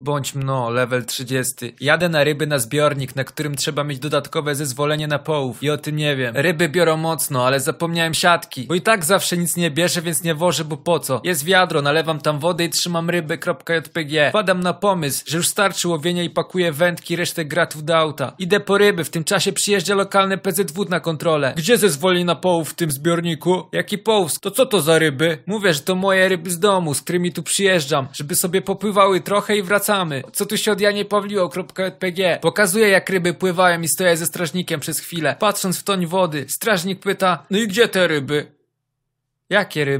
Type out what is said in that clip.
Bądź mno, level 30. Jadę na ryby na zbiornik, na którym trzeba mieć dodatkowe zezwolenie na połów. I o tym nie wiem. Ryby biorą mocno, ale zapomniałem siatki. Bo i tak zawsze nic nie bierze, więc nie wożę, bo po co? Jest wiadro, nalewam tam wodę i trzymam ryby.jpg. Wpadam na pomysł, że już starczy łowienia i pakuję wędki, resztę gratów do auta. Idę po ryby, w tym czasie przyjeżdża lokalny PZW na kontrolę. Gdzie zezwolenie na połów w tym zbiorniku? Jaki połów? To co to za ryby? Mówię, że to moje ryby z domu, z którymi tu przyjeżdżam, żeby sobie popływały trochę i wracamy. Co tu się od Janie Pawliło.jpg? Pokazuję jak ryby pływają i stoję ze strażnikiem przez chwilę, patrząc w toń wody. Strażnik pyta, no i gdzie te ryby? Jakie ryby?